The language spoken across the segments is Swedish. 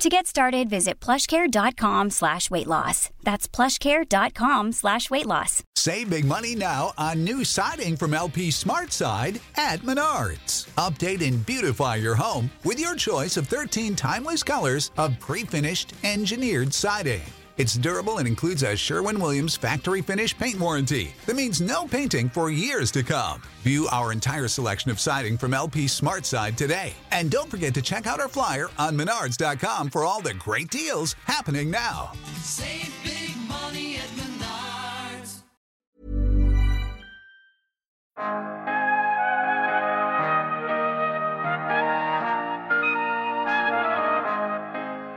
To get started, visit plushcare.com slash weight loss. That's plushcare.com slash weight loss. Save big money now on new siding from LP Smart Side at Menards. Update and beautify your home with your choice of 13 timeless colors of pre-finished engineered siding. It's durable and includes a Sherwin-Williams factory finish paint warranty that means no painting for years to come. View our entire selection of siding from LP Smart Side today. And don't forget to check out our flyer on menards.com for all the great deals happening now. Save big money at Menards.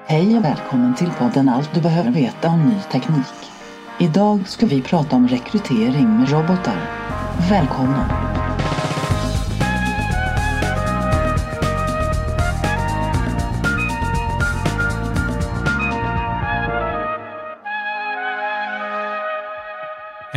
Hej och välkommen till podden Allt du behöver veta om ny teknik. Idag ska vi prata om rekrytering med robotar. Välkomna!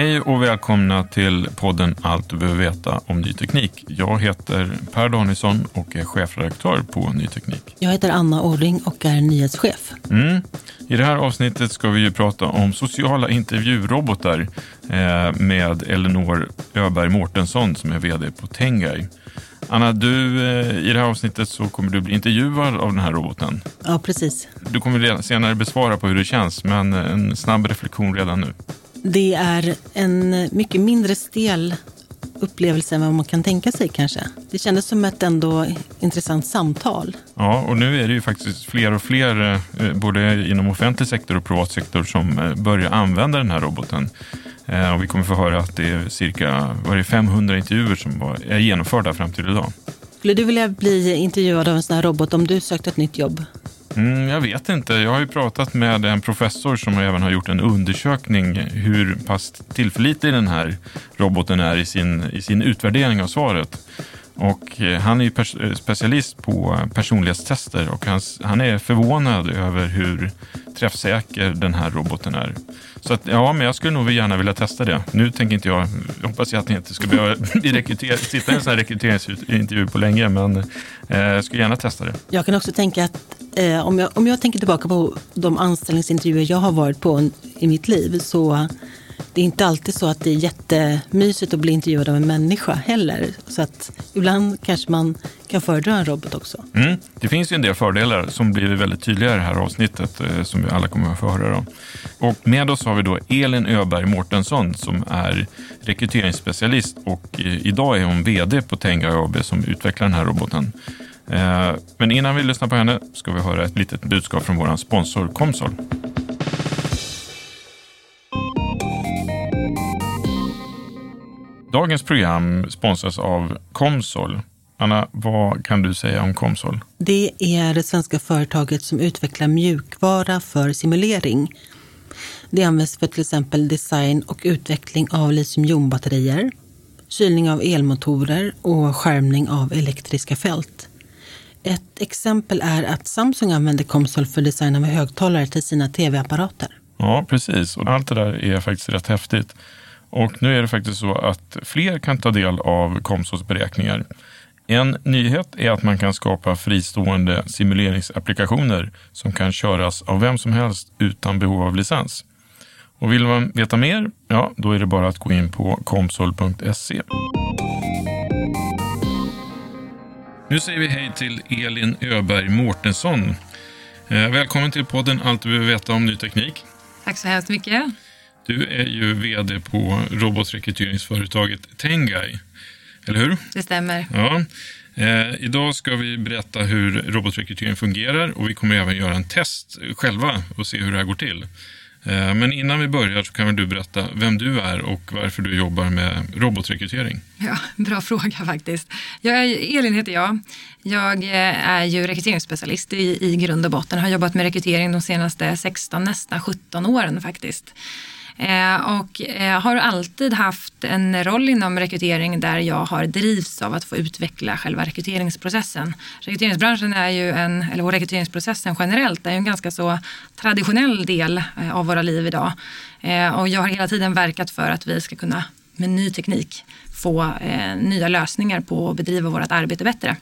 Hej och välkomna till podden Allt du behöver veta om ny teknik. Jag heter Per Danielsson och är chefredaktör på Ny Teknik. Jag heter Anna Orring och är nyhetschef. Mm. I det här avsnittet ska vi ju prata om sociala intervjurobotar eh, med Elinor Öberg Mårtensson som är vd på Tengai. Anna, du, eh, i det här avsnittet så kommer du bli intervjuad av den här roboten. Ja, precis. Du kommer senare besvara på hur det känns, men en snabb reflektion redan nu. Det är en mycket mindre stel upplevelse än vad man kan tänka sig kanske. Det kändes som ett ändå intressant samtal. Ja, och nu är det ju faktiskt fler och fler, eh, både inom offentlig sektor och privat sektor, som eh, börjar använda den här roboten. Eh, Och vi kommer få höra att det är cirka vad är det, 500 intervjuer som var- är genomförda fram till idag. Skulle du vilja bli intervjuad av en sån här robot om du sökte ett nytt jobb? Mm, jag vet inte. Jag har ju pratat med en professor som även har gjort en undersökning hur pass tillförlitlig den här roboten är i sin, i sin utvärdering av svaret. Och eh, han är ju pers- eh, specialist på eh, personlighetstester och han, han är förvånad över hur träffsäker den här roboten är. Så att, ja, men jag skulle nog gärna vilja testa det. Nu tänker inte jag, jag hoppas jag att ni inte ska behöva sitta i en sån här rekryteringsintervju på länge, men eh, jag skulle gärna testa det. Jag kan också tänka att eh, om, jag, om jag tänker tillbaka på de anställningsintervjuer jag har varit på i mitt liv så det är inte alltid så att det är jättemysigt att bli intervjuad av en människa heller. Så att ibland kanske man kan föredra en robot också. Mm. Det finns ju en del fördelar som blir väldigt tydliga i det här avsnittet eh, som vi alla kommer att få höra. om. Och med oss har vi då Elin Öberg Mårtensson som är rekryteringsspecialist och eh, idag är hon vd på Tenga AB som utvecklar den här roboten. Eh, men innan vi lyssnar på henne ska vi höra ett litet budskap från vår sponsor Comsol. Dagens program sponsras av Comsol. Anna, vad kan du säga om Comsol? Det är det svenska företaget som utvecklar mjukvara för simulering. Det används för till exempel design och utveckling av litiumjonbatterier, kylning av elmotorer och skärmning av elektriska fält. Ett exempel är att Samsung använder Comsol för design av högtalare till sina tv-apparater. Ja, precis. Och allt det där är faktiskt rätt häftigt. Och nu är det faktiskt så att fler kan ta del av Komsos beräkningar. En nyhet är att man kan skapa fristående simuleringsapplikationer som kan köras av vem som helst utan behov av licens. Och vill man veta mer, ja, då är det bara att gå in på komsol.se. Nu säger vi hej till Elin Öberg Mårtensson. Eh, välkommen till podden Allt du behöver veta om ny teknik. Tack så hemskt mycket. Du är ju vd på robotrekryteringsföretaget Tengai, eller hur? Det stämmer. Ja. Eh, idag ska vi berätta hur robotrekrytering fungerar och vi kommer även göra en test själva och se hur det här går till. Eh, men innan vi börjar så kan väl du berätta vem du är och varför du jobbar med robotrekrytering. Ja, bra fråga faktiskt. Jag är, Elin heter jag. Jag eh, är ju rekryteringsspecialist i, i grund och botten. Har jobbat med rekrytering de senaste 16, nästan 17 åren faktiskt. Eh, och eh, har alltid haft en roll inom rekrytering där jag har drivs av att få utveckla själva rekryteringsprocessen. Rekryteringsbranschen är ju en, eller rekryteringsprocessen generellt är ju en ganska så traditionell del eh, av våra liv idag. Eh, och jag har hela tiden verkat för att vi ska kunna med ny teknik få eh, nya lösningar på att bedriva vårt arbete bättre.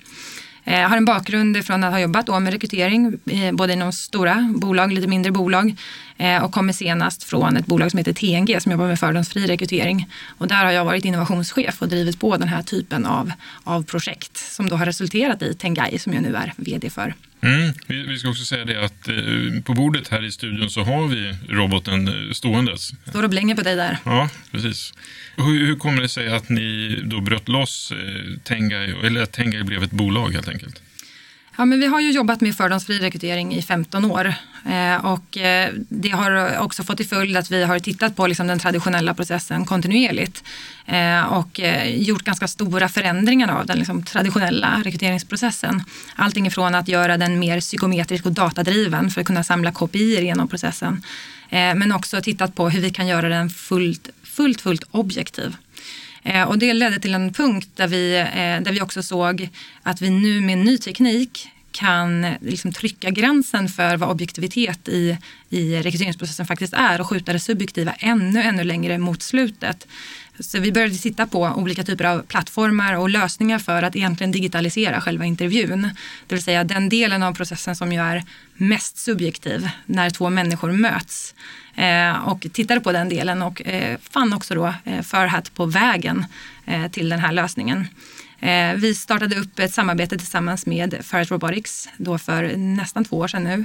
Jag har en bakgrund från att ha jobbat då med rekrytering, både inom stora bolag, lite mindre bolag eh, och kommer senast från ett bolag som heter TNG som jobbar med fördomsfri rekrytering. Och där har jag varit innovationschef och drivit på den här typen av, av projekt som då har resulterat i Tengai som jag nu är vd för. Mm. Vi, vi, ska också säga det att eh, på bordet här i studion så har vi roboten eh, ståendes. Står och blänger på dig där. Ja, precis. Hur, hur kommer det sig att ni då bröt loss eh, Tengai, eller att Tengai blev ett bolag helt enkelt? Ja, men vi har ju jobbat med fördomsfri rekrytering i 15 år eh, och eh, det har också fått till följd att vi har tittat på liksom den traditionella processen kontinuerligt eh, och eh, gjort ganska stora förändringar av den liksom traditionella rekryteringsprocessen. Allting ifrån att göra den mer psykometrisk och datadriven för att kunna samla KPI genom processen eh, men också tittat på hur vi kan göra den fullt, fullt, fullt objektiv. Eh, och det ledde till en punkt där vi, eh, där vi också såg att vi nu med ny teknik kan liksom trycka gränsen för vad objektivitet i, i rekryteringsprocessen faktiskt är och skjuta det subjektiva ännu, ännu längre mot slutet. Så vi började titta på olika typer av plattformar och lösningar för att egentligen digitalisera själva intervjun. Det vill säga den delen av processen som ju är mest subjektiv när två människor möts. Eh, och tittade på den delen och eh, fann också då eh, Furhat på vägen eh, till den här lösningen. Eh, vi startade upp ett samarbete tillsammans med Ferret Robotics då för nästan två år sedan nu.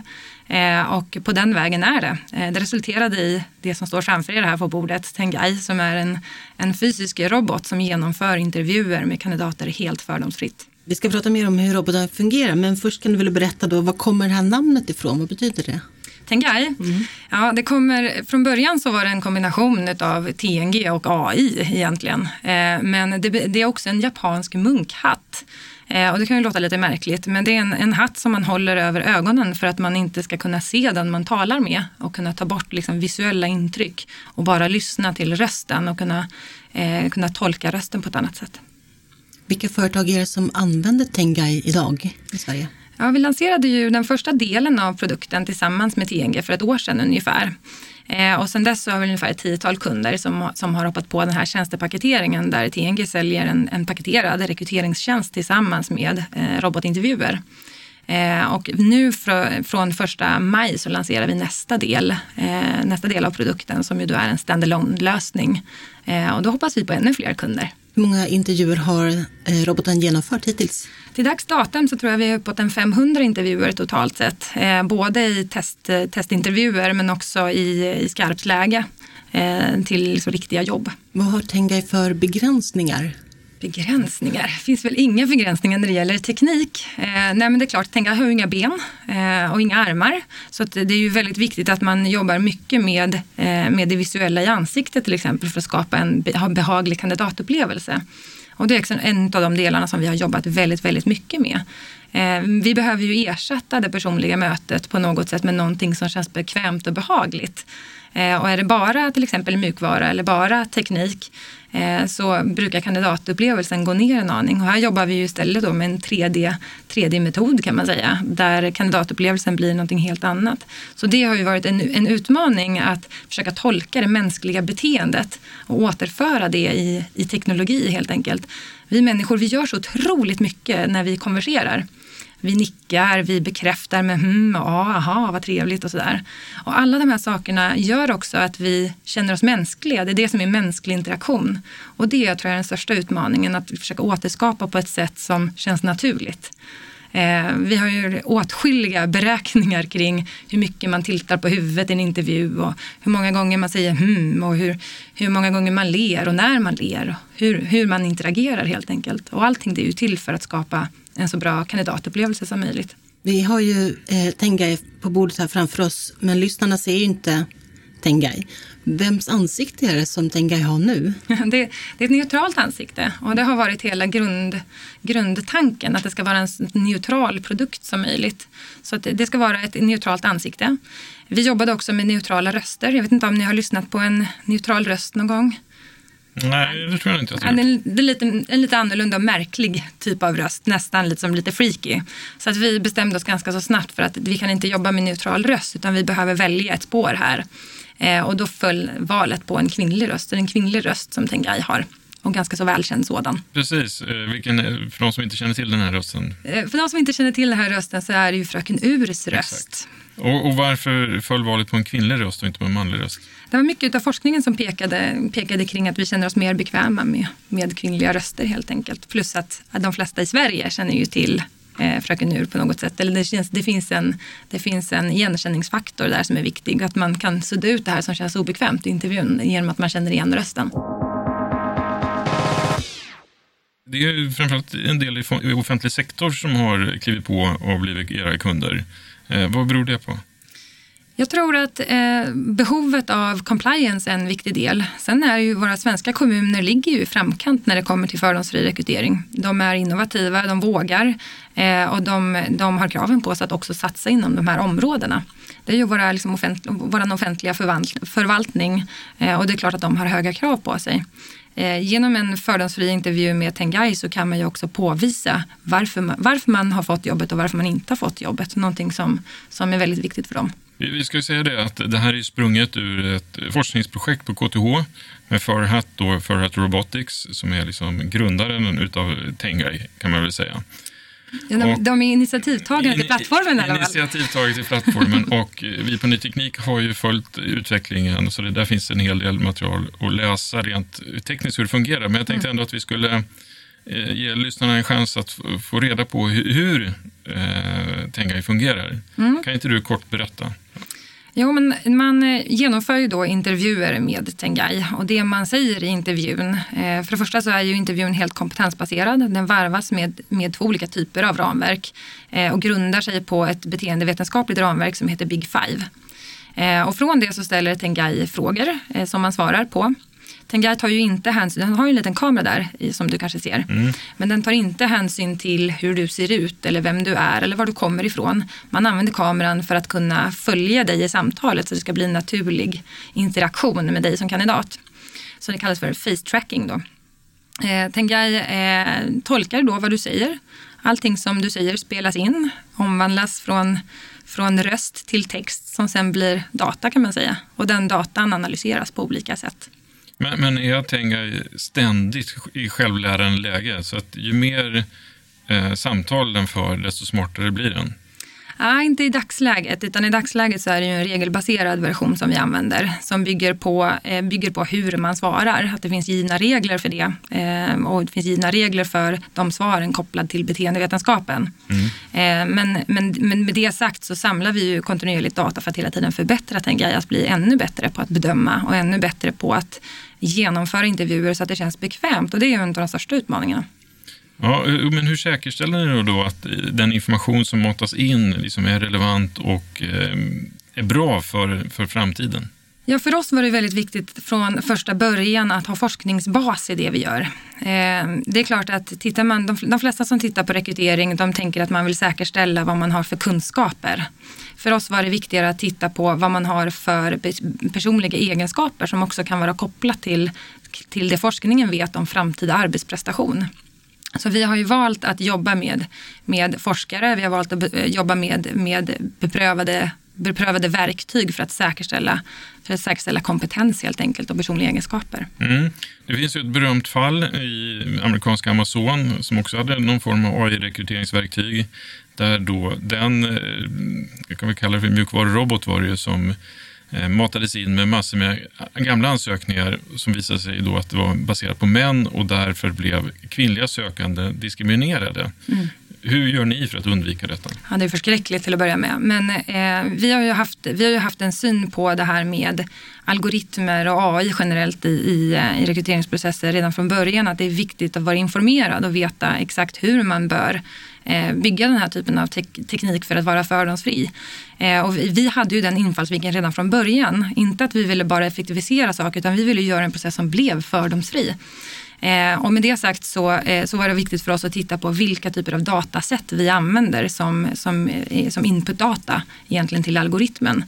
Eh, och på den vägen är det. Eh, det resulterade i det som står framför er här på bordet, Tengai, som är en, en fysisk robot som genomför intervjuer med kandidater helt fördomsfritt. Vi ska prata mer om hur robotar fungerar, men först kan du väl berätta då, var kommer det här namnet ifrån? Vad betyder det? Tengai. Mm. Ja, det kommer, från början så var det en kombination av TNG och AI egentligen. Eh, men det, det, är också en japansk munkhatt. Eh, och det kan ju låta lite märkligt, men det är en, en, hatt som man håller över ögonen för att man inte ska kunna se den man talar med och kunna ta bort liksom, visuella intryck och bara lyssna till rösten och kunna, eh, kunna tolka rösten på ett annat sätt. Vilka företag är det som använder Tengai idag i Sverige? Ja, vi lanserade ju den första delen av produkten tillsammans med TNG för ett år sedan ungefär. Eh, och sen dess så har vi ungefär ett tiotal kunder som, som har hoppat på den här tjänstepaketeringen där TNG säljer en, en paketerad rekryteringstjänst tillsammans med eh, robotintervjuer. Eh, och nu fr från första maj så lanserar vi nästa del, eh, nästa del av produkten som ju då är en standalone lösning. Eh, och då hoppas vi på ännu fler kunder. Hur många intervjuer har eh, roboten genomfört hittills? Till dags datum så tror jag vi har uppåt en 500 intervjuer totalt sett. Eh, både i test, testintervjuer men också i, i skarpt läge eh, till liksom riktiga jobb. Vad har Tengai för begränsningar? Begränsningar? Det finns väl inga begränsningar när det gäller teknik. Eh, nej men det är klart, jag har ju inga ben eh, och inga armar. Så det är ju väldigt viktigt att man jobbar mycket med, eh, med det visuella i ansiktet till exempel för att skapa en behaglig kandidatupplevelse. Och det är en av de delarna som vi har jobbat väldigt, väldigt mycket med. Eh, vi behöver ju ersätta det personliga mötet på något sätt med någonting som känns bekvämt och behagligt. Eh, och är det bara till exempel mjukvara eller bara teknik eh, så brukar kandidatupplevelsen gå ner en aning. Och här jobbar vi ju istället då med en 3D, 3D-metod kan man säga, där kandidatupplevelsen blir någonting helt annat. Så det har ju varit en, en utmaning att försöka tolka det mänskliga beteendet och återföra det i, i teknologi helt enkelt. Vi människor vi gör så otroligt mycket när vi konverserar vi nickar, vi bekräftar med hm ja, aha, vad trevligt och sådär. Och alla de här sakerna gör också att vi känner oss mänskliga. Det är det som är mänsklig interaktion. Och det tror jag är den största utmaningen, att försöka återskapa på ett sätt som känns naturligt. Eh, vi har ju åtskilliga beräkningar kring hur mycket man tiltar på huvudet i en intervju och hur många gånger man säger hmm och hur, hur många gånger man ler och när man ler. Hur, hur man interagerar helt enkelt. Och allting det är ju till för att skapa en så bra kandidatupplevelse som möjligt. Vi har ju eh, Tenga på bordet här framför oss, men lyssnarna ser ju inte Tengai. Vems ansikte är det som Tengai har nu? Det, det är ett neutralt ansikte och det har varit hela grund, grundtanken att det ska vara en neutral produkt som möjligt. Så att det- ska vara ett neutralt ansikte. Vi jobbade också med neutrala röster. Jag vet inte om ni har lyssnat på en neutral röst någon gång? Nej, det tror jag inte jag en- det är lite, en lite annorlunda och märklig typ av röst, nästan lite som lite freaky. Så att vi bestämde oss ganska så snabbt för att vi kan inte jobba med neutral röst utan vi behöver välja ett spår här. Eh, och då föll valet på en kvinnlig röst, en kvinnlig röst som Tengai har. Och ganska så välkänd sådan. Precis. Eh, Vilken, är- för de som inte känner till den här rösten. Eh, för de som inte känner till den här rösten så är det ju Fröken Urs röst. Exakt. Och, och varför föll valet på en kvinnlig röst och inte på en manlig röst? Det var mycket av forskningen som pekade, pekade kring att vi känner oss mer bekväma med, med kvinnliga röster helt enkelt. Plus att de flesta i Sverige känner ju till eh, Fröken Ur på något sätt. Eller det, känns, det, finns en, det finns en igenkänningsfaktor där som är viktig. Att man kan sudda ut det här som känns obekvämt i intervjun genom att man känner igen rösten. Det är ju framförallt en del i offentlig sektor som har klivit på och blivit era kunder. Eh, vad beror det på? Jag tror att eh, behovet av compliance är en viktig del. Sen är ju våra svenska kommuner ligger ju i framkant när det kommer till fördomsfri rekrytering. De är innovativa, de vågar eh, och de, de har kraven på sig att också satsa inom de här områdena. Det är ju våra, liksom, offent, vår offentliga förvalt, förvaltning eh, och det är klart att de har höga krav på sig. Eh, genom en fördomsfri intervju med Tengai så kan man ju också påvisa varför man, varför man har fått jobbet och varför man inte har fått jobbet. Någonting som, som är väldigt viktigt för dem. Vi ska säga det att det här är sprunget ur ett forskningsprojekt på KTH med Farhat, då, Farhat Robotics som är liksom grundaren utav Tengai kan man väl säga. De, de är initiativtagare till plattformen i alla fall. Initiativtaget till plattformen och eh, vi på Ny Teknik har ju följt utvecklingen så det där finns en hel del material att läsa rent tekniskt hur det fungerar. Men jag tänkte Mm. ändå att vi skulle eh, ge lyssnarna en chans att få reda på hur, hur eh, Tengai fungerar. Mm. Kan inte du kort berätta? Jo, men man eh, genomför ju då intervjuer med Tengai och det man säger i intervjun, eh, för det första så är ju intervjun helt kompetensbaserad. Den varvas med, med två olika typer av ramverk eh, och grundar sig på ett beteendevetenskapligt ramverk som heter Big Five. Och från det så ställer Tengai frågor som man svarar på. Tengai tar ju inte hänsyn, den har ju en liten kamera där i, som du kanske ser. Men den tar inte hänsyn till hur du ser ut eller vem du är eller var du kommer ifrån. Man använder kameran för att kunna följa dig i samtalet så det ska bli en naturlig interaktion med dig som kandidat. Så det kallas för face tracking då. Eh, Tengai eh, tolkar då vad du säger. Allting som du säger spelas in, omvandlas från, från röst till text som sen blir data kan man säga. Och den datan analyseras på olika sätt. Men, men är Tengai ständigt i självlärande läge? Så att ju mer eh, samtal den för, desto smartare blir den? Nej, inte i dagsläget, utan i dagsläget så är det ju en regelbaserad version som vi använder som bygger på, eh, bygger på hur man svarar. Att det finns givna regler för det eh, och det finns givna regler för de svaren kopplad till beteendevetenskapen. Eh, men, men, men med det sagt så samlar vi ju kontinuerligt data för att hela tiden förbättra Tengai, att bli ännu bättre på att bedöma och ännu bättre på att genomföra intervjuer så att det känns bekvämt och det är ju en av de största utmaningarna. Ja, eh, men hur säkerställer ni då, att den information som matas in liksom är relevant och eh, är bra för, för framtiden? Ja, för oss var det väldigt viktigt från första början att ha forskningsbas i det vi gör. Eh, det är klart att tittar man, de flesta som tittar på rekrytering, de tänker att man vill säkerställa vad man har för kunskaper. För oss var det viktigare att titta på vad man har för personliga egenskaper som också kan vara kopplat till, till det forskningen vet om framtida arbetsprestation. Så vi har ju valt att jobba med, med forskare, vi har valt att jobba med, med beprövade, beprövade verktyg för att, säkerställa, för att säkerställa kompetens helt enkelt och personliga egenskaper. Mm. Det finns ju ett berömt fall i amerikanska Amazon som också hade någon form av AI-rekryteringsverktyg där då den, eh, jag kan vi kalla det för mjukvarurobot var det ju, som eh, matades in med massor med gamla ansökningar som visade sig då att det var baserat på män och därför blev kvinnliga sökande diskriminerade. Hur gör ni för att undvika detta? Ja, det är förskräckligt till att börja med. Men eh, vi, har ju haft, vi har ju haft en syn på det här med algoritmer och AI generellt i, i, eh, i rekryteringsprocesser redan från början. Att det är viktigt att vara informerad och veta exakt hur man bör eh, bygga den här typen av tek teknik för att vara fördomsfri. Eh, och vi, vi, hade ju den infallsvinkeln redan från början. Inte att vi ville bara effektivisera saker utan vi ville göra en process som blev fördomsfri. Eh, och med det sagt så, eh, så var det viktigt för oss att titta på vilka typer av datasätt vi använder som, som, eh, som inputdata egentligen till algoritmen.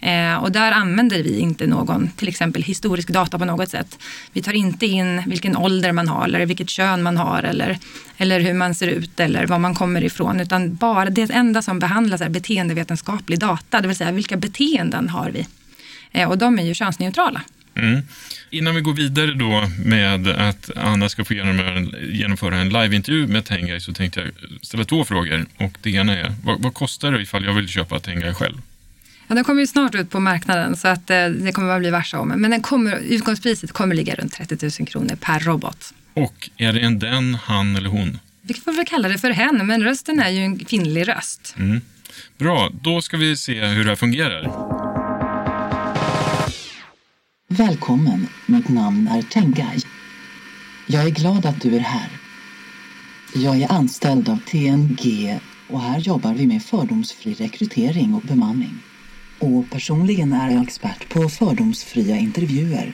Eh, och där använder vi inte någon till exempel historisk data på något sätt. Vi tar inte in vilken ålder man har eller vilket kön man har eller, eller hur man ser ut eller var man kommer ifrån utan bara det enda som behandlas är beteendevetenskaplig data, det vill säga vilka beteenden har vi? Eh, och de är ju könsneutrala. Mm. Innan vi går vidare då med att Anna ska få genomföra en liveintervju med Tengai så tänkte jag ställa två frågor. Och det ena är, vad, vad kostar det ifall jag vill köpa Tengai själv? Ja, den kommer ju snart ut på marknaden så att eh, det kommer bara bli varse om. Men den kommer, utgångspriset kommer ligga runt 30 000 kronor per robot. Och är det en den, han eller hon? Vi får väl kalla det för hen, men rösten är ju en kvinnlig röst. Mm. Bra, då ska vi se hur det här fungerar. Välkommen, mitt namn är Tengai. Jag är glad att du är här. Jag är anställd av TNG och här jobbar vi med fördomsfri rekrytering och bemanning. Och personligen är jag expert på fördomsfria intervjuer.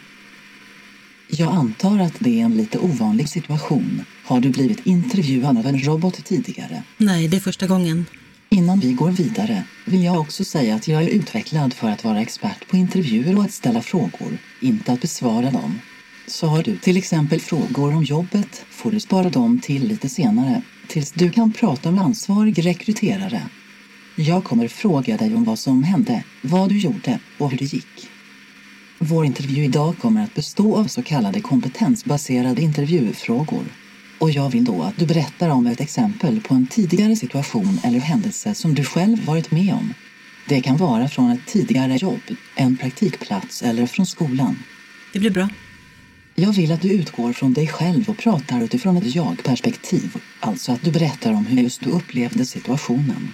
Jag antar att det är en lite ovanlig situation. Har du blivit intervjuad av en robot tidigare? Nej, det är första gången. Innan vi går vidare vill jag också säga att jag är utvecklad för att vara expert på intervjuer och att ställa frågor, inte att besvara dem. Så har du till exempel frågor om jobbet får du spara dem till lite senare, tills du kan prata med ansvarig rekryterare. Jag kommer fråga dig om vad som hände, vad du gjorde och hur det gick. Vår intervju idag kommer att bestå av så kallade kompetensbaserade intervjufrågor. Och jag vill då att du berättar om ett exempel på en tidigare situation eller händelse som du själv varit med om. Det kan vara från ett tidigare jobb, en praktikplats eller från skolan. Det blir bra. Jag vill att du utgår från dig själv och pratar utifrån ett jag-perspektiv. Alltså att du berättar om hur just du upplevde situationen.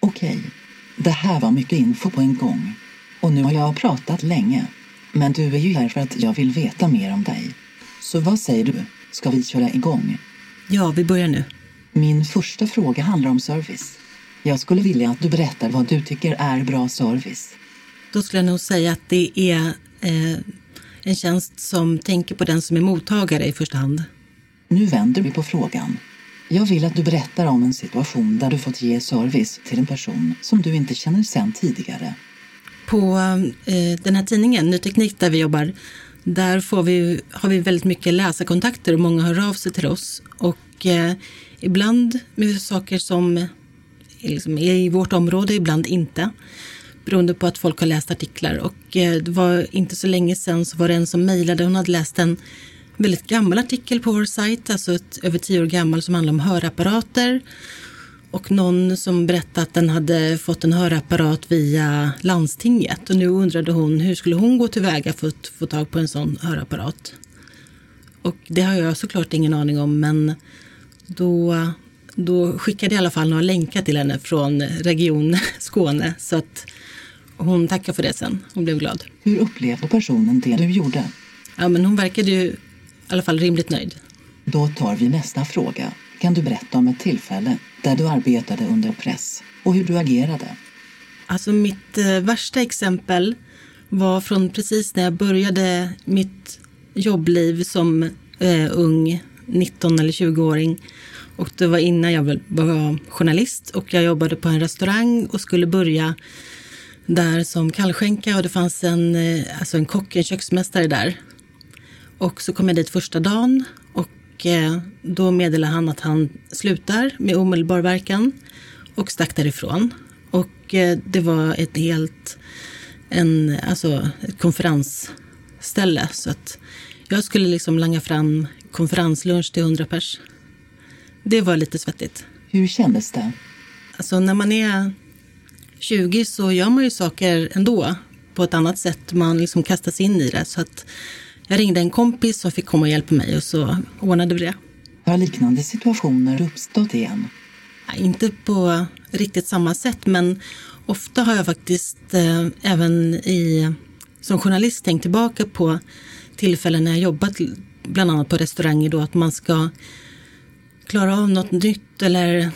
Okej, det här var mycket info på en gång. Och nu har jag pratat länge. Men du är ju här för att jag vill veta mer om dig. Så vad säger du? Ska vi köra igång? Ja, vi börjar nu. Min första fråga handlar om service. Jag skulle vilja att du berättar vad du tycker är bra service. Då skulle jag nog säga att det är eh, en tjänst som tänker på den som är mottagare i första hand. Nu vänder vi på frågan. Jag vill att du berättar om en situation där du fått ge service till en person som du inte känner sedan tidigare. På eh, den här tidningen, Ny Teknik, där vi jobbar, där får vi, har vi väldigt mycket läsarkontakter och många hör av sig till oss. Och eh, ibland med saker som eh, liksom är i vårt område, ibland inte. Beroende på att folk har läst artiklar. Och eh, det var inte så länge sedan så var det en som mejlade, hon hade läst en väldigt gammal artikel på vår sajt, alltså ett, över tio år gammal, som handlar om hörapparater. Och någon som berättade att den hade fått en hörapparat via landstinget. Och nu undrade hon hur skulle hon gå tillväga för att få tag på en sån hörapparat. Och det har jag såklart ingen aning om, men då, då skickade jag i alla fall några länkar till henne från Region Skåne. Så att hon tackade för det sen. Hon blev glad. Hur upplevde personen det du gjorde? Ja, men hon verkade ju i alla fall rimligt nöjd. Då tar vi nästa fråga. Kan du berätta om ett tillfälle där du arbetade under press och hur du agerade? Alltså mitt eh, värsta exempel var från precis när jag började mitt jobbliv som eh, ung 19 eller 20-åring. Och det var innan jag var journalist och jag jobbade på en restaurang och skulle börja där som kallskänka och det fanns en, eh, alltså en kock, en köksmästare där. Och så kom jag dit första dagen och eh, då meddelade han att han slutar med omedelbar verkan och stack därifrån. Och eh, det var ett helt en, alltså ett konferensställe. Så att jag skulle liksom langa fram konferenslunch till 100 pers. Det var lite svettigt. Hur kändes det? Alltså när man är 20 så gör man ju saker ändå på ett annat sätt. Man liksom kastas in i det. Så att jag ringde en kompis som fick komma och hjälpa mig och så ordnade vi det. Har liknande situationer uppstått igen? Inte på riktigt samma sätt, men ofta har jag faktiskt eh, även i, som journalist tänkt tillbaka på tillfällen när jag jobbat bland annat på restauranger då, att man ska klara av något nytt eller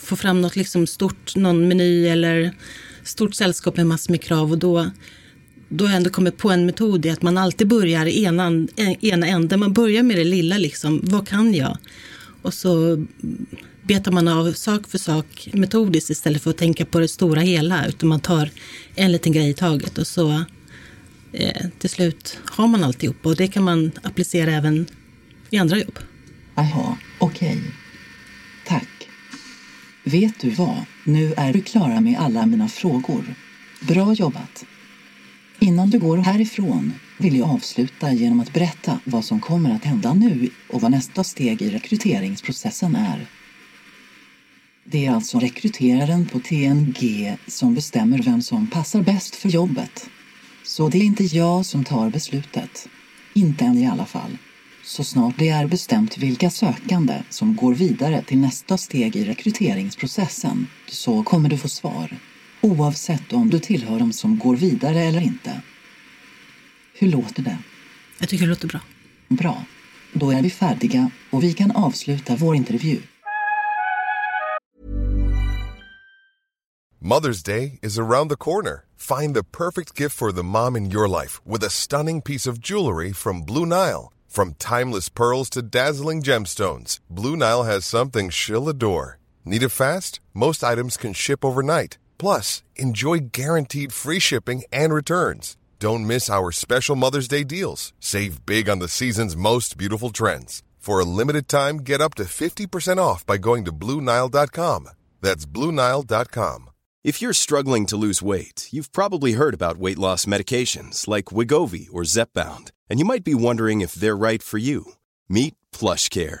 få fram något liksom stort, någon meny eller stort sällskap med massor med krav och då då har jag ändå kommit på en metod i att man alltid börjar i ena, ena änden. Man börjar med det lilla, liksom. vad kan jag? Och så betar man av sak för sak metodiskt istället för att tänka på det stora hela. Utan man tar en liten grej i taget och så eh, till slut har man alltihop. Och det kan man applicera även i andra jobb. Jaha, okej. Okay. Tack. Vet du vad? Nu är du klara med alla mina frågor. Bra jobbat. Innan du går härifrån vill jag avsluta genom att berätta vad som kommer att hända nu och vad nästa steg i rekryteringsprocessen är. Det är alltså rekryteraren på TNG som bestämmer vem som passar bäst för jobbet. Så det är inte jag som tar beslutet. Inte än i alla fall. Så snart det är bestämt vilka sökande som går vidare till nästa steg i rekryteringsprocessen så kommer du få svar oavsett om du tillhör dem som går vidare eller inte. Hur låter det? Jag tycker det låter bra. Bra. Då är vi färdiga och vi kan avsluta vår intervju. Mother's Day is around the corner. Find the perfect gift for the mom in your life with a stunning piece of jewelry from Blue Nile. From timeless pearls to dazzling gemstones, Blue Nile has something she'll adore. Need it fast? Most items can ship overnight. Plus, enjoy guaranteed free shipping and returns. Don't miss our special Mother's Day deals. Save big on the season's most beautiful trends. For a limited time, get up to 50% off by going to Bluenile.com. That's Bluenile.com. If you're struggling to lose weight, you've probably heard about weight loss medications like Wigovi or Zepbound, and you might be wondering if they're right for you. Meet PlushCare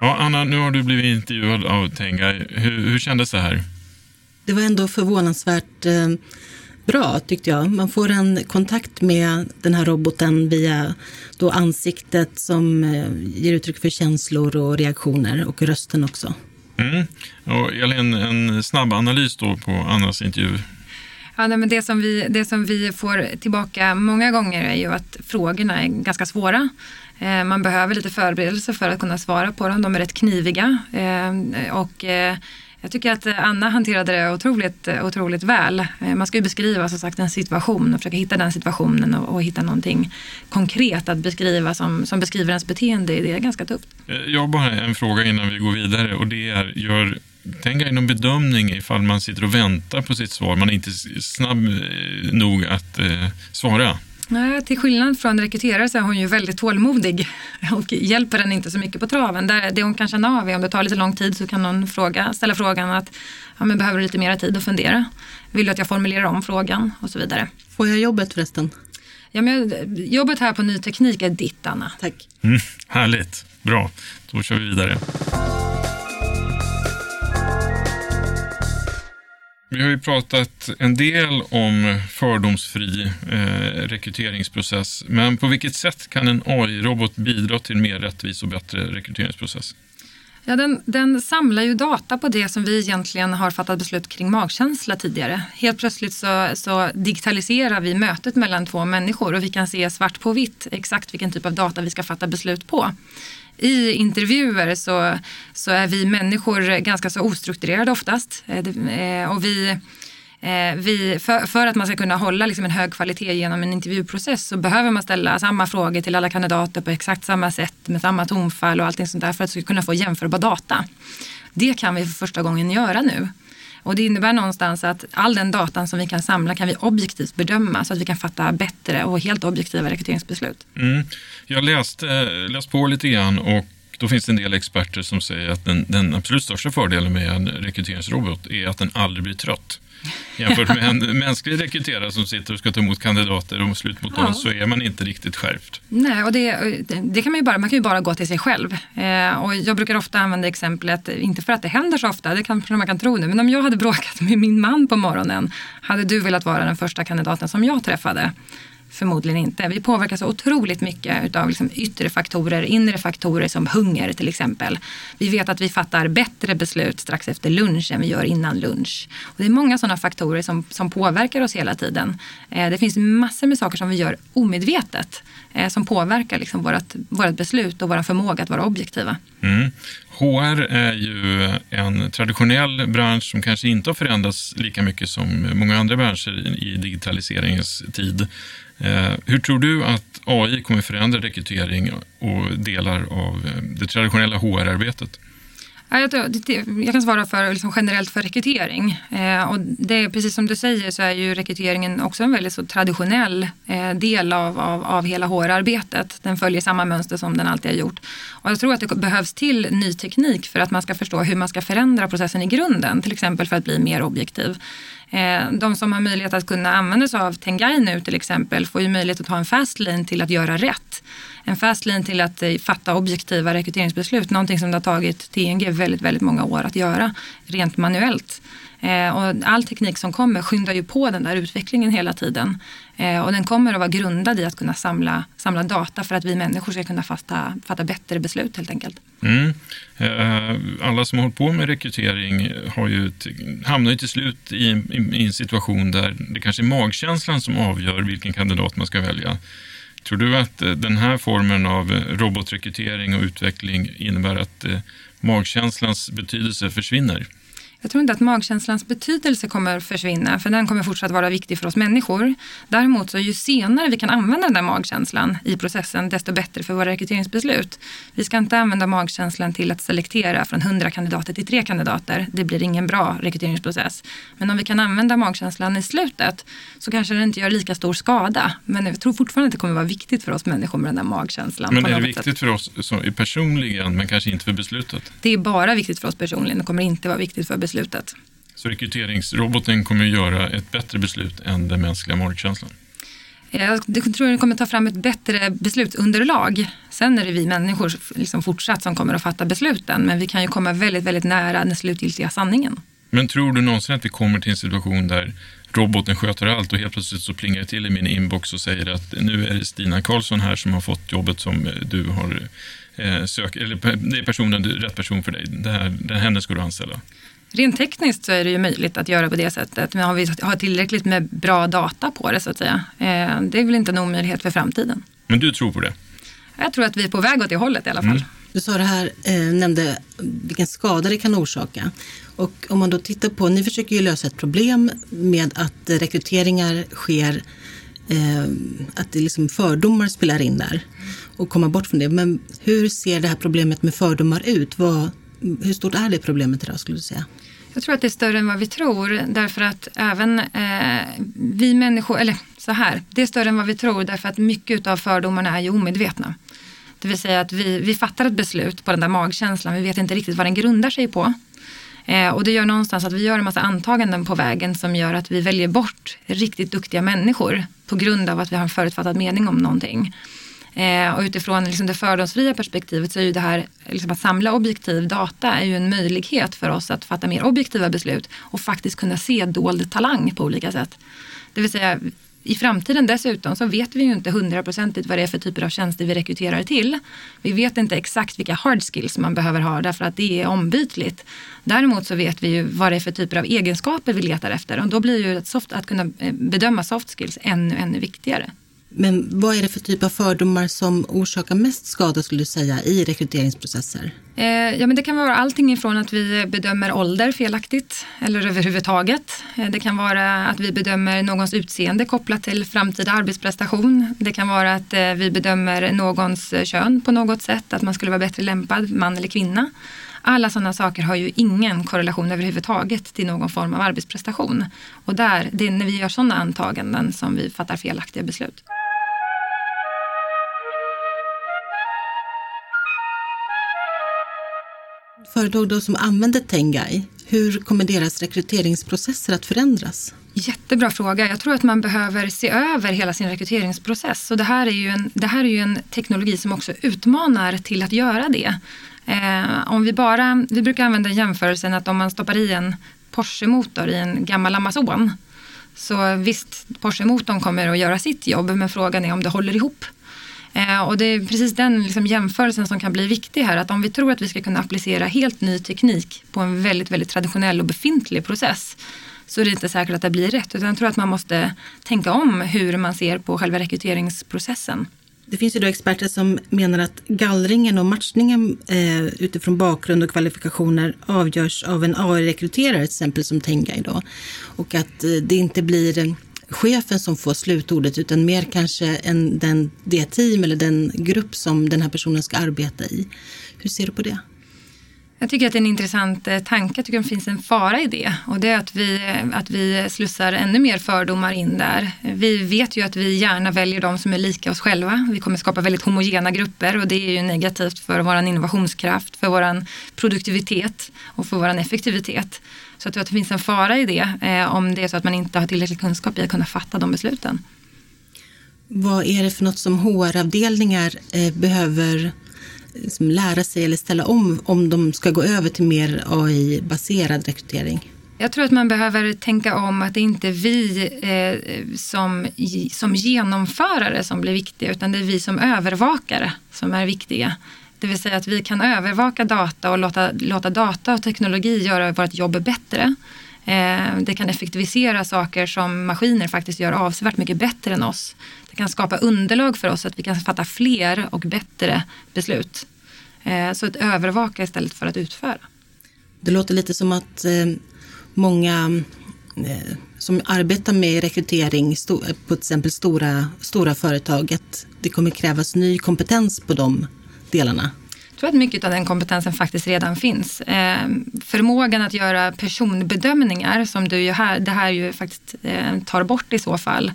Ja, Anna, nu har du blivit intervjuad av Tenga. Hur, hur kändes det här? Det var ändå förvånansvärt eh, bra tyckte jag. Man får en kontakt med den här roboten via då ansiktet som eh, ger uttryck för känslor och reaktioner och rösten också. Mm. Och Elin, en snabb analys då på Annas intervju. Ja, nej, men det, som vi, det som vi får tillbaka många gånger är ju att frågorna är ganska svåra. Eh, man behöver lite förberedelse för att kunna svara på dem. De är rätt kniviga. Eh, och eh, jag tycker att Anna hanterade det otroligt, otroligt väl. Man ska ju beskriva som sagt en situation och försöka hitta den situationen och, och hitta någonting konkret att beskriva som, som beskriver ens beteende. Det är ganska tufft. Jag har bara en fråga innan vi går vidare och det är, gör dig någon bedömning ifall man sitter och väntar på sitt svar, man är inte snabb nog att eh, svara? Nej, till skillnad från rekryterare så är hon ju väldigt tålmodig och hjälper den inte så mycket på traven. det hon kan känna av är om det tar lite lång tid så kan hon fråga, ställa frågan att ja, men behöver du lite mer tid att fundera? Vill du att jag formulerar om frågan? Och så vidare. Får jag jobbet förresten? Ja, men jobbet här på Ny Teknik är ditt, Anna. Tack. Mm, härligt, bra. Då kör vi vidare. Vi har ju pratat en del om fördomsfri eh, rekryteringsprocess. Men på vilket sätt kan en AI-robot bidra till en mer rättvis och bättre rekryteringsprocess? Ja, den, den, samlar ju data på det som vi egentligen har fattat beslut kring magkänsla tidigare. Helt plötsligt så, så, digitaliserar vi mötet mellan två människor och vi kan se svart på vitt exakt vilken typ av data vi ska fatta beslut på i intervjuer så, så är vi människor ganska så ostrukturerade oftast. Eh, eh, och vi, eh, vi, för, för, att man ska kunna hålla liksom en hög kvalitet genom en intervjuprocess så behöver man ställa samma frågor till alla kandidater på exakt samma sätt med samma tonfall och allting sånt där för att kunna få jämförbar data. Det kan vi för första gången göra nu. Och det innebär någonstans att all den datan som vi kan samla kan vi objektivt bedöma så att vi kan fatta bättre och helt objektiva rekryteringsbeslut. Mm. Jag har eh, läst på lite grann och då finns det en del experter som säger att den, den absolut största fördelen med en rekryteringsrobot är att den aldrig blir trött. Jämfört med en mänsklig rekryterare som sitter och ska ta emot kandidater och slut mot Ja. dem så är man inte riktigt skärpt. Nej, och det, det kan man, ju bara, man kan ju bara gå till sig själv. Eh, och jag brukar ofta använda exemplet, inte för att det händer så ofta, det kanske man kan tro nu, men om jag hade bråkat med min man på morgonen, hade du velat vara den första kandidaten som jag träffade? Förmodligen inte. Vi påverkas så otroligt mycket av liksom yttre faktorer, inre faktorer som hunger till exempel. Vi vet att vi fattar bättre beslut strax efter lunch än vi gör innan lunch. Och det är många sådana faktorer som, som påverkar oss hela tiden. Eh, det finns massor med saker som vi gör omedvetet eh, som påverkar liksom vårt, vårt beslut och vår förmåga att vara objektiva. Mm. HR är ju en traditionell bransch som kanske inte har förändrats lika mycket som många andra branscher i digitaliseringens tid. Eh, hur tror du att AI kommer förändra rekrytering och delar av eh, det traditionella HR-arbetet? Jag, kan svara för liksom generellt för rekrytering. Eh, och det precis som du säger så är ju rekryteringen också en väldigt så traditionell eh, del av, av, av hela HR-arbetet. Den följer samma mönster som den alltid har gjort. Och jag tror att det behövs till ny teknik för att man ska förstå hur man ska förändra processen i grunden. Till exempel för att bli mer objektiv. Eh, de som har möjlighet att kunna använda sig av Tengai nu till exempel får ju möjlighet att ha en fast lane till att göra rätt. En fast lane till att eh, fatta objektiva rekryteringsbeslut. Någonting som det har tagit TNG väldigt, väldigt många år att göra rent manuellt. Eh, och all teknik som kommer skyndar ju på den där utvecklingen hela tiden. Eh, och den kommer att vara grundad i att kunna samla, samla data för att vi människor ska kunna fatta, fatta bättre beslut helt enkelt. Mm. Eh, eh Alla som har hållit på med rekrytering har ju hamnar ju till slut i, i, i en situation där det kanske är magkänslan som avgör vilken kandidat man ska välja. Tror du att eh, den här formen av eh, robotrekrytering och utveckling innebär att magkänslans betydelse försvinner? Jag tror inte att magkänslans betydelse kommer försvinna, för den kommer fortsatt vara viktig för oss människor. Däremot så ju senare vi kan använda den där magkänslan i processen, desto bättre för våra rekryteringsbeslut. Vi ska inte använda magkänslan till att selektera från 100 kandidater till tre kandidater. Det blir ingen bra rekryteringsprocess. Men om vi kan använda magkänslan i slutet så kanske den inte gör lika stor skada. Men jag tror fortfarande att det kommer vara viktigt för oss människor med den där magkänslan. Men är det viktigt sätt. för oss personligen, men kanske inte för beslutet? Det är bara viktigt för oss personligen, det kommer inte vara viktigt för beslutet. Så rekryteringsroboten kommer att göra ett bättre beslut än den mänskliga magkänslan? Jag tror att det kommer ta fram ett bättre beslutsunderlag. Sen är det vi människor liksom fortsatt som kommer att fatta besluten. Men vi kan ju komma väldigt, väldigt nära den slutgiltiga sanningen. Men tror du någonsin att vi kommer till en situation där roboten sköter allt och helt plötsligt så plingar det till i min inbox och säger att nu är det Stina Karlsson här som har fått jobbet som eh, du har eh, sökt, eller det är personen, rätt person för dig. Det här, det här, henne ska du anställa. Rent tekniskt så är det ju möjligt att göra på det sättet. Men har vi har tillräckligt med bra data på det så att säga. Eh, Det är väl inte en omöjlighet för framtiden. Men du tror på det? Jag tror att vi är på väg åt det hållet i alla fall. Du sa det här, eh, nämnde vilken skada det kan orsaka. Och om man då tittar på, ni försöker ju lösa ett problem med att rekryteringar sker, eh, att det liksom fördomar spelar in där och komma bort från det. Men hur ser det här problemet med fördomar ut? Vad, hur stort är det problemet idag skulle du säga? Jag tror att det är större än vad vi tror därför att även eh, vi människor, eller så här, det är större än vad vi tror därför att mycket av fördomarna är ju omedvetna. Det vill säga att vi, vi fattar ett beslut på den där magkänslan, vi vet inte riktigt vad den grundar sig på. Eh, och det gör någonstans att vi gör en massa antaganden på vägen som gör att vi väljer bort riktigt duktiga människor på grund av att vi har en förutfattad mening om någonting. Eh, och utifrån liksom det fördomsfria perspektivet så är ju det här liksom att samla objektiv data är ju en möjlighet för oss att fatta mer objektiva beslut och faktiskt kunna se dold talang på olika sätt. Det vill säga i framtiden dessutom så vet vi ju inte hundraprocentigt vad det är för typer av tjänster vi rekryterar till. Vi vet inte exakt vilka hard skills man behöver ha därför att det är ombytligt. Däremot så vet vi ju vad det är för typer av egenskaper vi letar efter och då blir ju att, soft, att kunna eh, bedöma soft skills ännu, ännu viktigare. Men vad är det för typ av fördomar som orsakar mest skada skulle du säga i rekryteringsprocesser? Eh, ja, men det kan vara allting ifrån att vi bedömer ålder felaktigt eller överhuvudtaget. Eh, det kan vara att vi bedömer någons utseende kopplat till framtida arbetsprestation. Det kan vara att eh, vi bedömer någons eh, kön på något sätt, att man skulle vara bättre lämpad, man eller kvinna. Alla sådana saker har ju ingen korrelation överhuvudtaget till någon form av arbetsprestation. Och där, det är när vi gör sådana antaganden som vi fattar felaktiga beslut. Företag då som använder Tengai, hur kommer deras rekryteringsprocesser att förändras? Jättebra fråga. Jag tror att man behöver se över hela sin rekryteringsprocess. Och det, här är ju en, det här är ju en teknologi som också utmanar till att göra det. Eh, om vi, bara, vi brukar använda jämförelsen att om man stoppar i en Porsche-motor i en gammal Amazon så visst, Porsche-motorn kommer att göra sitt jobb men frågan är om det håller ihop. Eh, och det är precis den liksom jämförelsen som kan bli viktig här. Att om vi tror att vi ska kunna applicera helt ny teknik på en väldigt, väldigt traditionell och befintlig process så är det inte säkert att det blir rätt. Utan jag tror att man måste tänka om hur man ser på själva rekryteringsprocessen. Det finns ju då experter som menar att gallringen och matchningen eh, utifrån bakgrund och kvalifikationer avgörs av en AI-rekryterare, till exempel som Tengai då. Och att eh, det inte blir en chefen som får slutordet utan mer kanske en, den, det team eller den grupp som den här personen ska arbeta i. Hur ser du på det? Jag tycker att det är en intressant eh, tanke. Jag tycker att det finns en fara i det. Och det är att vi, eh, att vi slussar ännu mer fördomar in där. Vi vet ju att vi gärna väljer de som är lika oss själva. Vi kommer skapa väldigt homogena grupper och det är ju negativt för vår innovationskraft, för vår produktivitet och för vår effektivitet. Så jag tror att det finns en fara i det eh, om det är så att man inte har tillräcklig kunskap i att kunna fatta de besluten. Vad är det för något som HR-avdelningar eh, behöver liksom lära sig eller ställa om om de ska gå över till mer AI-baserad rekrytering? Jag tror att man behöver tänka om att det inte är vi eh, som, som genomförare som blir viktiga utan det är vi som övervakare som är viktiga. Det vill säga att vi kan övervaka data och låta, låta data och teknologi göra vårt jobb bättre. Eh, det kan effektivisera saker som maskiner faktiskt gör avsevärt mycket bättre än oss. Det kan skapa underlag för oss så att vi kan fatta fler och bättre beslut. Eh, så att övervaka istället för att utföra. Det låter lite som att eh, många som arbetar med rekrytering på till exempel stora, stora företag, att det kommer krävas ny kompetens på dem delarna? Jag tror att mycket av den kompetensen faktiskt redan finns. Eh, förmågan att göra personbedömningar som du ju här, det här ju faktiskt eh, tar bort i så fall.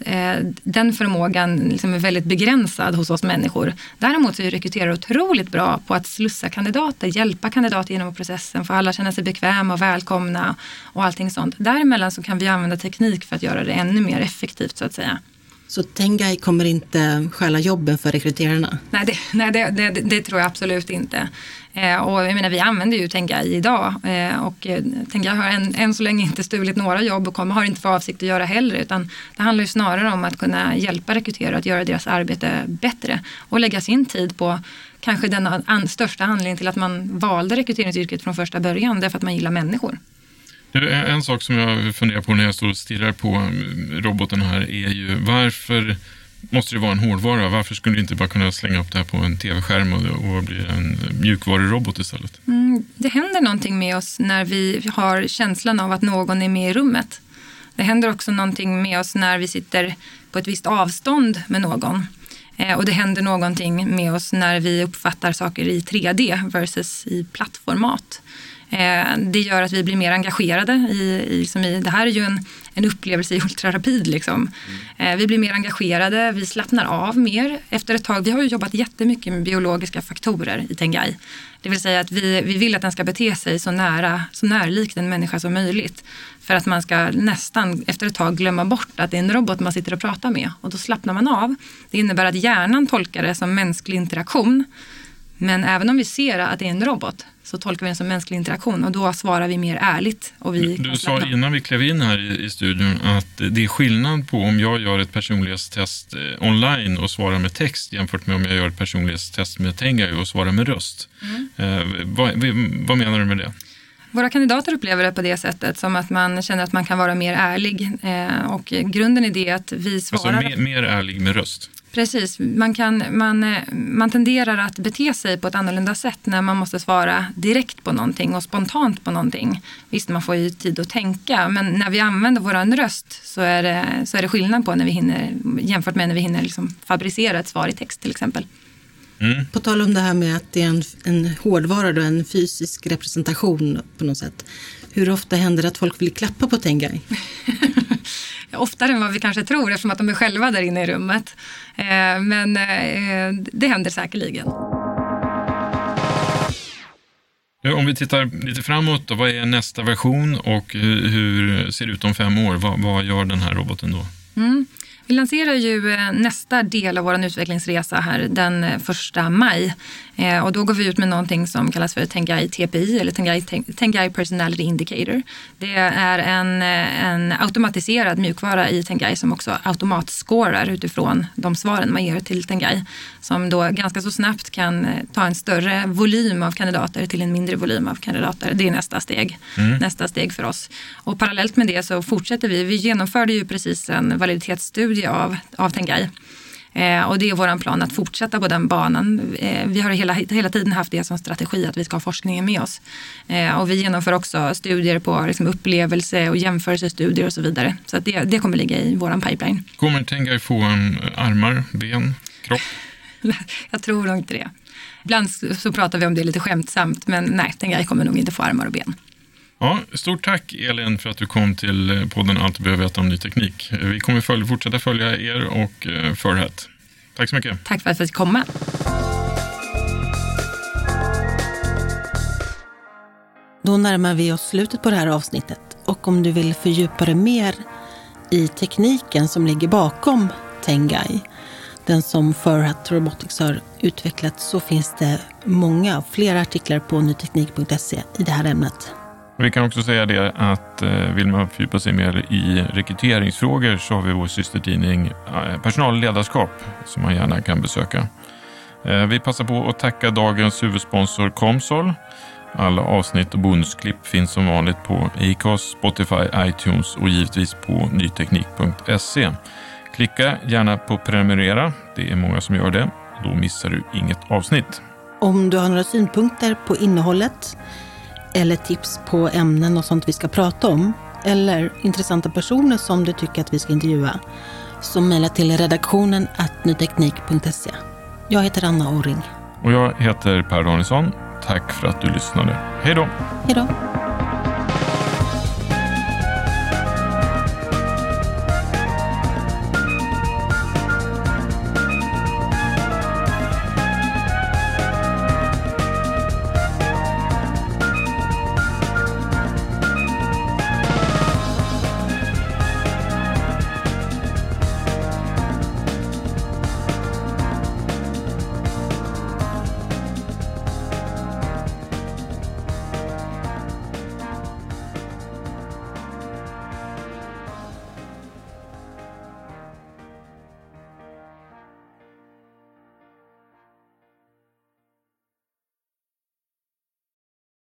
Eh, den förmågan liksom är väldigt begränsad hos oss människor. Däremot så är rekryterare otroligt bra på att slussa kandidater, hjälpa kandidater genom processen, få alla känna sig bekväma och välkomna och allting sånt. Däremellan så kan vi använda teknik för att göra det ännu mer effektivt så att säga. Så Tengai kommer inte stjäla jobben för rekryterarna? Nej, det, nej det, det, det tror jag absolut inte. Eh, och jag menar, vi använder ju Tengai idag eh, och eh, Tengai har än, än så länge inte stulit några jobb och kommer, har inte för avsikt att göra heller utan det handlar ju snarare om att kunna hjälpa rekryterare att göra deras arbete bättre och lägga sin tid på kanske den an, största anledningen till att man valde rekryteringsyrket från första början, därför att man gillar människor. En sak som jag funderar på när jag står och stirrar på um, roboten här är ju varför måste det vara en hårdvara? Varför skulle du inte bara kunna slänga upp det här på en tv-skärm och, och bli en mjukvarurobot istället? Mm, det händer någonting med oss när vi har känslan av att någon är med i rummet. Det händer också någonting med oss när vi sitter på ett visst avstånd med någon. Eh, och det händer någonting med oss när vi uppfattar saker i 3D versus i plattformat. Eh, det gör att vi blir mer engagerade i, i, liksom i det här är ju en, en upplevelse i ultrarapid. Liksom. Mm. Eh, vi blir mer engagerade, vi slappnar av mer efter ett tag. Vi har ju jobbat jättemycket med biologiska faktorer i Tengai. Det vill säga att vi, vi vill att den ska bete sig så nära, så närlikt en människa som möjligt. För att man ska nästan efter ett tag glömma bort att det är en robot man sitter och pratar med. Och då slappnar man av. Det innebär att hjärnan tolkar det som mänsklig interaktion. Men även om vi ser att det är en robot så tolkar vi den som mänsklig interaktion och då svarar vi mer ärligt. Och vi du sa innan vi klev in här i, i studion att det är skillnad på om jag gör ett personlighetstest eh, online och svarar med text jämfört med om jag gör ett personlighetstest med Tengai och svarar med röst. Mm. Eh, vad, vad menar du med det? Våra kandidater upplever det på det sättet som att man känner att man kan vara mer ärlig. Eh, och grunden i det är att vi alltså svarar... Alltså mer, mer ärlig med röst? Precis, man, kan, man, eh, man tenderar att bete sig på ett annorlunda sätt när man måste svara direkt på någonting och spontant på någonting. Visst, man får ju tid att tänka, men när vi använder vår röst så är det, så är det skillnad på när vi hinner, jämfört med när vi hinner liksom fabricera ett svar i text till exempel. Mm. På tal om det här med att det är en, en hårdvara, då, en fysisk representation på något sätt. Hur ofta händer det att folk vill klappa på Tengai? oftare än vad vi kanske tror eftersom att de är själva där inne i rummet. Eh, men eh, det händer säkerligen. Om vi tittar lite framåt, då, vad är nästa version och hur, ser det ut om fem år? Vad, vad gör den här roboten då? Mm. Vi lanserar ju eh, nästa del av vår utvecklingsresa här den eh, första maj. Eh, och då går vi ut med någonting som kallas för Tengai TPI eller Tengai, Tengai Personality Indicator. Det är en, en automatiserad mjukvara i Tengai som också automatskårar utifrån de svaren man ger till Tengai. Som då ganska så snabbt kan ta en större volym av kandidater till en mindre volym av kandidater. Det är nästa steg. Mm. Nästa steg för oss. Och parallellt med det så fortsätter vi. Vi genomförde ju precis en validitetsstudie av, av Tengai. Eh, och det är vår plan att fortsätta på den banan. Eh, vi har hela, hela tiden haft det som strategi att vi ska ha forskningen med oss. Eh, och vi genomför också studier på liksom, upplevelse och jämförelsestudier och så vidare. Så att det, det kommer ligga i vår pipeline. Kommer Tengai få en armar, ben, kropp? Jag tror nog inte det. Ibland så pratar vi om det lite skämtsamt, men nej, Tengai kommer nog inte få armar och ben. Ja, stort tack Elin för att du kom till podden Allt du behöver veta om ny teknik. Vi kommer följa, fortsätta följa er och eh, Förhet. Tack så mycket. Tack för att vi fick komma. Då närmar vi oss slutet på det här avsnittet och om du vill fördjupa dig mer i tekniken som ligger bakom Tengai, den som Furhat Robotics har utvecklat, så finns det många, flera artiklar på nyteknik.se i det här ämnet. Vi kan också säga det att eh, vill man fördjupa sig mer i rekryteringsfrågor så har vi vår systertidning eh, Personal och ledarskap som man gärna kan besöka. Eh, vi passar på att tacka dagens huvudsponsor Comsol. Alla avsnitt och bonusklipp finns som vanligt på Acast, Spotify, iTunes och givetvis på nyteknik.se. Klicka gärna på prenumerera. Det är många som gör det. Då missar du inget avsnitt. Om du har några synpunkter på innehållet eller tips på ämnen och sånt vi ska prata om eller intressanta personer som du tycker att vi ska intervjua så mejla till redaktionen nyteknik.se. Jag heter Anna Orring. Och jag heter Per Danielsson. Tack för att du lyssnade. Hej då! Hej då!